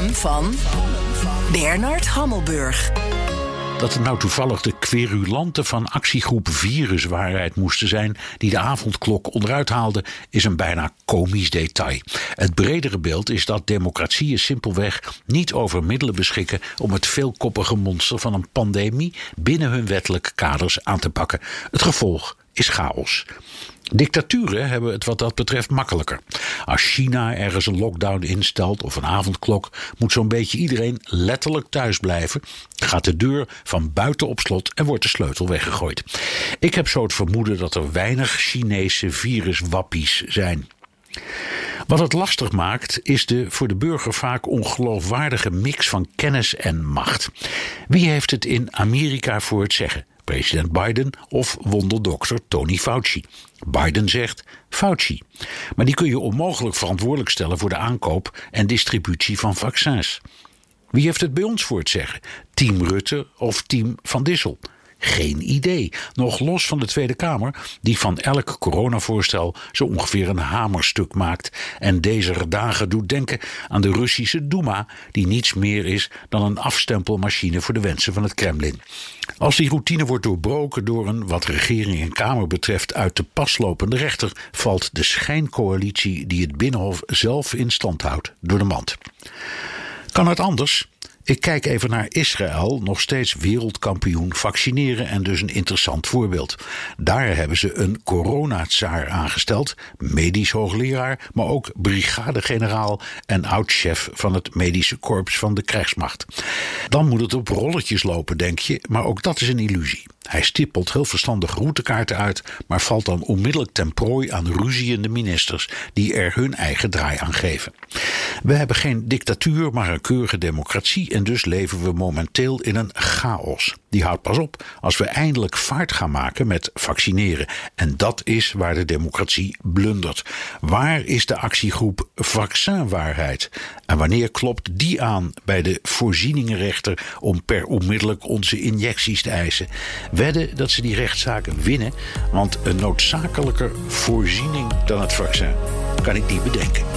van Bernard Hammelburg. Dat het nou toevallig de querulanten van actiegroep Viruswaarheid moesten zijn die de avondklok onderuit haalden, is een bijna komisch detail. Het bredere beeld is dat democratieën simpelweg niet over middelen beschikken om het veelkoppige monster van een pandemie binnen hun wettelijke kaders aan te pakken. Het gevolg is chaos. Dictaturen hebben het wat dat betreft makkelijker. Als China ergens een lockdown instelt of een avondklok, moet zo'n beetje iedereen letterlijk thuis blijven. Gaat de deur van buiten op slot en wordt de sleutel weggegooid. Ik heb zo het vermoeden dat er weinig Chinese viruswappies zijn. Wat het lastig maakt, is de voor de burger vaak ongeloofwaardige mix van kennis en macht. Wie heeft het in Amerika voor het zeggen? President Biden of wonderdokter Tony Fauci. Biden zegt Fauci. Maar die kun je onmogelijk verantwoordelijk stellen voor de aankoop en distributie van vaccins. Wie heeft het bij ons voor het zeggen? Team Rutte of team Van Dissel? Geen idee. Nog los van de Tweede Kamer, die van elk coronavoorstel zo ongeveer een hamerstuk maakt. En deze dagen doet denken aan de Russische Duma, die niets meer is dan een afstempelmachine voor de wensen van het Kremlin. Als die routine wordt doorbroken door een, wat regering en Kamer betreft, uit de pas lopende rechter, valt de schijncoalitie die het Binnenhof zelf in stand houdt door de mand. Kan het anders? Ik kijk even naar Israël, nog steeds wereldkampioen vaccineren en dus een interessant voorbeeld. Daar hebben ze een coronatsaar aangesteld, medisch hoogleraar, maar ook brigadegeneraal en oud-chef van het medische korps van de krijgsmacht. Dan moet het op rolletjes lopen, denk je, maar ook dat is een illusie. Hij stippelt heel verstandig routekaarten uit, maar valt dan onmiddellijk ten prooi aan ruziende ministers die er hun eigen draai aan geven. We hebben geen dictatuur, maar een keurige democratie en dus leven we momenteel in een chaos. Die houdt pas op als we eindelijk vaart gaan maken met vaccineren. En dat is waar de democratie blundert. Waar is de actiegroep Vaccinwaarheid? En wanneer klopt die aan bij de voorzieningenrechter om per onmiddellijk onze injecties te eisen? Wedden dat ze die rechtszaken winnen, want een noodzakelijker voorziening dan het vaccin kan ik niet bedenken.